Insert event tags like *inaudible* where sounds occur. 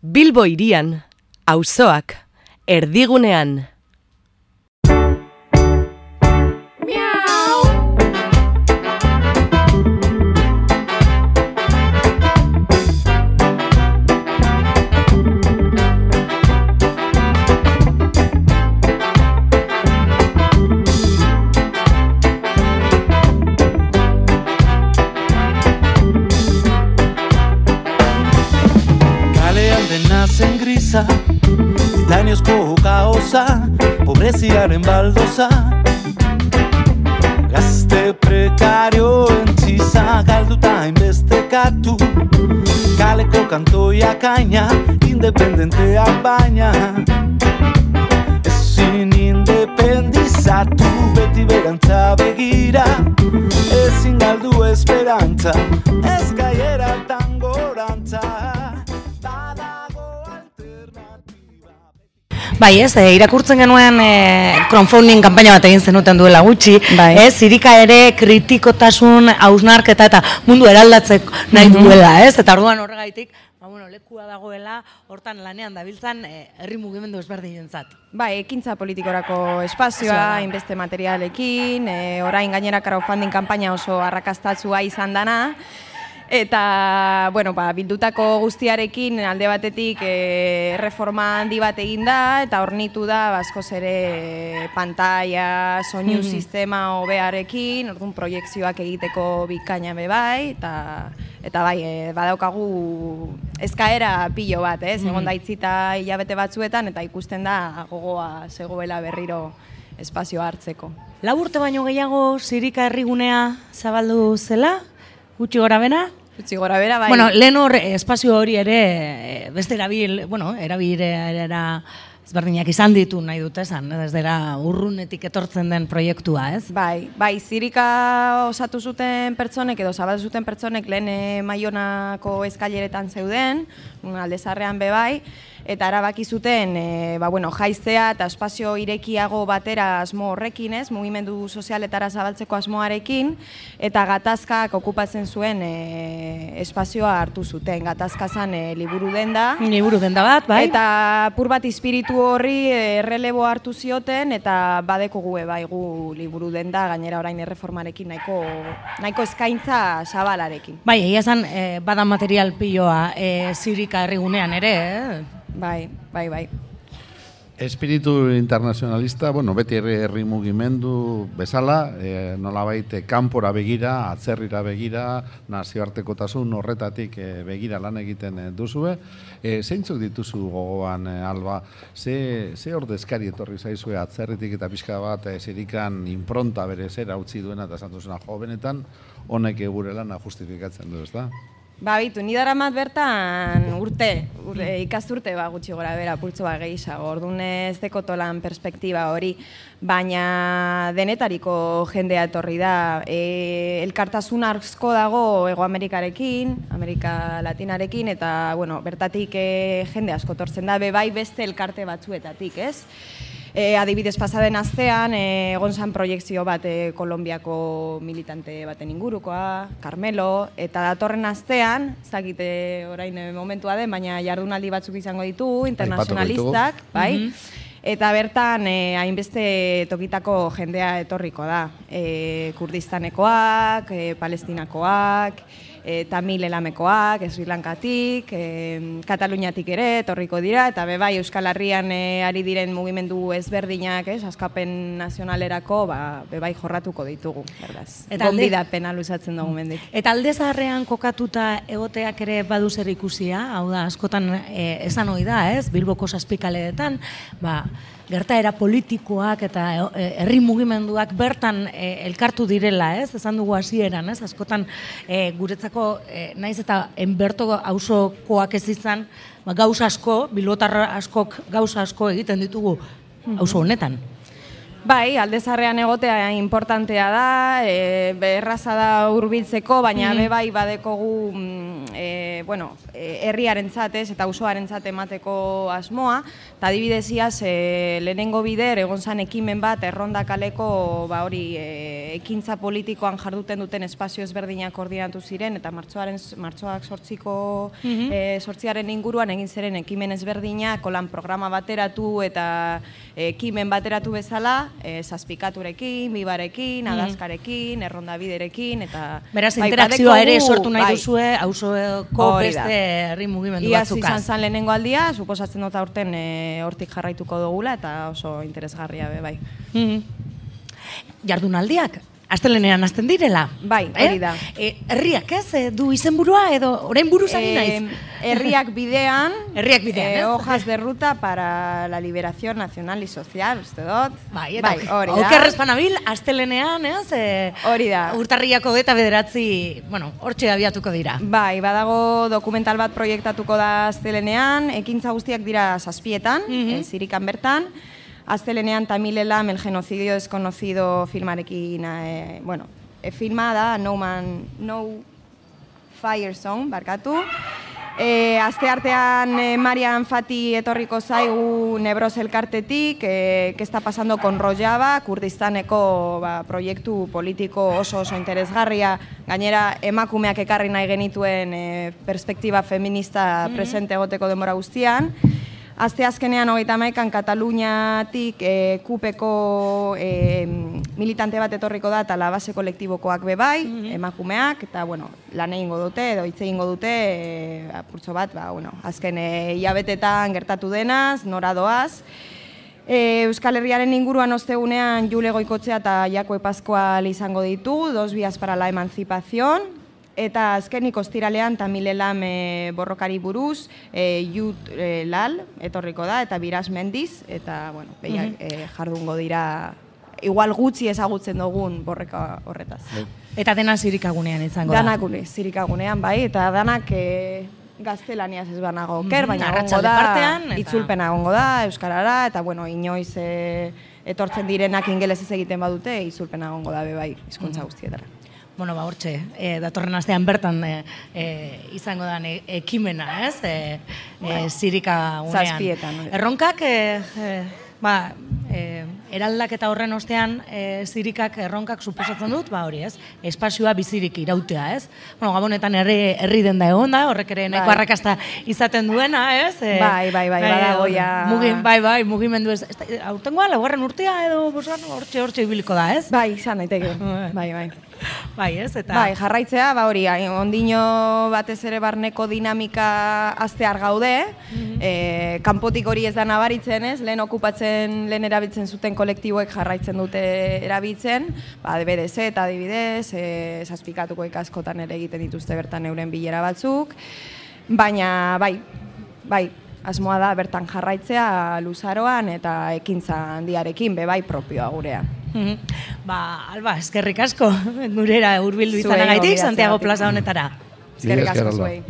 Bilbo irian, auzoak, erdigunean. Zen grisa Titaniozko kaosa Pobreziaren baldoza Gazte prekario entziza Galduta hainbeste katu Kaleko kantoia kaina Independenteak baina. Ezin independizatu Beti berantza begira Ezin galdu esperantza Ez Bai, ez, e, irakurtzen genuen e, crowdfunding kanpaina bat egin zenuten duela gutxi, Bai. ez, zirika ere kritikotasun, hausnarketa eta mundu eraldatzeko nahi duela, ez, eta orduan horregaitik, ba, bueno, lekua dagoela, hortan lanean dabiltzan e, herri mugimendu ezberdinentzat. Bai, ekintza politikorako espazioa, hainbeste materialekin, e, orain gainera crowdfunding kanpaina oso arrakastatzua izan dana, Eta, bueno, ba, bildutako guztiarekin alde batetik e, reforma handi bat egin da, eta hornitu da, baskoz ere pantalla, soinu sistema hobearekin, orduan proiekzioak egiteko bikaina be bai, eta, eta bai, e, badaukagu eskaera pilo bat, ez? Egon da itzita hilabete batzuetan, eta ikusten da gogoa zegoela berriro espazioa hartzeko. Lau urte baino gehiago zirika herrigunea zabaldu zela, gutxi gora bena? Utzi gora bera, bai. Bueno, lehen hor eh, espazio hori ere eh, beste erabil, bueno, erabilera ezberdinak izan ditu nahi dut esan, ez dela urrunetik etortzen den proiektua, ez? Bai, bai, zirika osatu zuten pertsonek edo zabaldu zuten pertsonek lehen eh, maionako eskaileretan zeuden, aldezarrean be bai, eta erabaki zuten e, ba, bueno, jaiztea eta espazio irekiago batera asmo horrekin, ez, mugimendu sozialetara zabaltzeko asmoarekin, eta gatazkak okupatzen zuen e, espazioa hartu zuten. Gatazka zan e, liburu denda, Liburu denda bat, bai? Eta pur bat espiritu horri errelebo hartu zioten eta badeko gu bai gu liburu denda gainera orain erreformarekin nahiko nahiko eskaintza zabalarekin. Bai, egia esan, eh, bada material piloa eh, zirika herrigunean ere, eh? Bai, bai, bai. Espiritu internazionalista, bueno, beti herri, mugimendu bezala, e, nolabait eh, kanpora begira, atzerrira begira, nazioartekotasun horretatik eh, begira lan egiten duzue. E, zeintzuk dituzu gogoan, eh, Alba, ze, ze ordezkari etorri zaizue atzerritik eta pixka bat e, zirikan impronta bere zera utzi duena eta esan duzuna jo, benetan, honek gure lana justifikatzen du, ezta? Ba, bitu, ni daramat bertan urte, urte ikasturte ba, gutxi gora bera, pultzo ba gehiago, orduan ez dekotolan perspektiba hori, baina denetariko jendea etorri da. E, elkartasun asko dago Ego Amerikarekin, Amerika Latinarekin, eta, bueno, bertatik e, jende asko tortzen da, be bai beste elkarte batzuetatik, ez? E, adibidez pasaden astean e, egon zan proiektzio bat e, Kolombiako militante baten ingurukoa, Carmelo, eta datorren astean, zakite orain e, momentua den, baina jardunaldi batzuk izango ditu, internazionalistak, bai? Eta bertan eh, hainbeste tokitako jendea etorriko da. E, Kurdistanekoak, e, Palestinakoak, e, Tamil elamekoak, Sri Lankatik, e, Kataluniatik ere etorriko dira, eta be bai Euskal Herrian e, ari diren mugimendu ezberdinak, ez, askapen nazionalerako, ba, be bai jorratuko ditugu, berdaz. Eta alde- Gonbidapena luzatzen dugu mendik. Eta alde zaharrean kokatuta egoteak ere badu zer ikusia, hau da, askotan e, esan ohi da, ez, Bilboko zazpikaleetan, ba, gertaera politikoak eta e, herri mugimenduak bertan e, elkartu direla, ez, esan dugu hasieran, ez, askotan e, guretzako e, naiz eta enberto auzokoak ez izan, ba, gauza asko, bilbotar askok gauza asko egiten ditugu auzo honetan. Bai, aldezarrean egotea importantea da, e, erraza da hurbiltzeko, baina be bai badekogu mm, e, bueno, e, herriaren zatez eta auzoaren emateko asmoa, eta adibidez iaz, e, lehenengo bider, egon zan ekimen bat, erronda kaleko, ba hori, e, ekintza politikoan jarduten duten espazio ezberdinak koordinatu ziren, eta martxoaren, martxoak sortziko, mm sortziaren inguruan egin ziren ekimen ezberdinak, kolan programa bateratu eta ekimen bateratu bezala, e, zazpikaturekin, bibarekin, adazkarekin, erronda biderekin, eta... Beraz, bai, interakzioa ere sortu nahi bai. duzue, hausoko beste herri mugimendu batzukaz. Iaz izan zan lehenengo aldia, suposatzen dut aurten e, hortik jarraituko dugula, eta oso interesgarria be, bai. Mm -hmm. Jardunaldiak, Astelenean hasten direla. Bai, eh? hori da. E, herriak ez, e, du izenburua edo orain buruz ari naiz? herriak *laughs* bidean. herriak bidean, e, Hojas de ruta para la liberación nacional y social, uste dut. Bai, eta bai, hori da. Okerrez panabil, astelenean, ez? E, hori da. Urtarriako eta bederatzi, bueno, hortxe abiatuko dira. Bai, badago dokumental bat proiektatuko da astelenean, ekintza guztiak dira zazpietan, mm -hmm. zirikan bertan. Aztelenean Tamilela el genocidio desconocido filmarekin, e, bueno, e, filma da No Man, No Fire Song, barkatu. E, azte artean e, Marian Fati etorriko zaigu Nebros elkartetik, e, que está pasando con Rojava, Kurdistaneko ba, proiektu politiko oso oso interesgarria, gainera emakumeak ekarri nahi genituen e, perspektiba feminista mm -hmm. presente egoteko demora guztian. Azte azkenean hogeita maikan Kataluniatik e, kupeko e, militante bat etorriko da eta labase kolektibokoak bebai, mm -hmm. emakumeak, eta bueno, lan egingo dute edo hitz egingo dute e, apurtxo bat, ba, bueno, azken e, hilabetetan gertatu denaz, nora doaz. E, Euskal Herriaren inguruan ostegunean Jule Goikotzea eta Jako Epazkoa izango ditu, dos bias para la emancipación, Eta azkenik ostiralean Tamilelam e, borrokari buruz, e, Jut e, Lal etorriko da eta Biras Mendiz eta bueno, behiak, mm jardungo dira igual gutxi ezagutzen dugun borreka horretaz. Bai. Eta dena zirikagunean izango da. Danak zirikagunean bai eta danak e, gaztelaniaz ez banago oker, baina egongo da, partean, eta... itzulpena egongo da, euskarara, eta bueno, inoiz e, etortzen direnak ingelesez egiten badute, itzulpena egongo da bai, hizkuntza guztietara bueno, ba, hortxe, e, datorren astean bertan e, e, izango da ekimena, ez? E, e, zirika unean. Zazpietan. Erronkak, e, ba, e, eraldak eta horren ostean e, zirikak erronkak suposatzen dut, ba hori ez, espazioa bizirik irautea ez. Bueno, gabonetan herri, herri den da egon da, horrek ere neko bai. arrakasta izaten duena ez. E, bai, bai, bai, bai, bai, Mugin, bai, bai, mugimendu ez. Aurtengoa, laugarren urtea edo, hortxe, hortxe ibiliko da ez. Bai, izan daiteke, *laughs* bai, bai. *laughs* Bai, ez, eta... Bai, jarraitzea, ba hori, ondino batez ere barneko dinamika aztear gaude, mm kanpotik hori ez da nabaritzen, ez, lehen okupatzen, lehen erabiltzen zuten kolektiboek jarraitzen dute erabiltzen, ba, DBDZ eta adibidez, e, zazpikatuko ikaskotan ere egiten dituzte bertan euren bilera batzuk, baina, bai, bai, asmoa da bertan jarraitzea luzaroan eta ekintza handiarekin be bai propioa gurea. Mhm. Ba, Alba, eskerrik asko *laughs* gurera hurbildu izanagaitik Santiago Plaza honetara. Eskerrik asko zuei.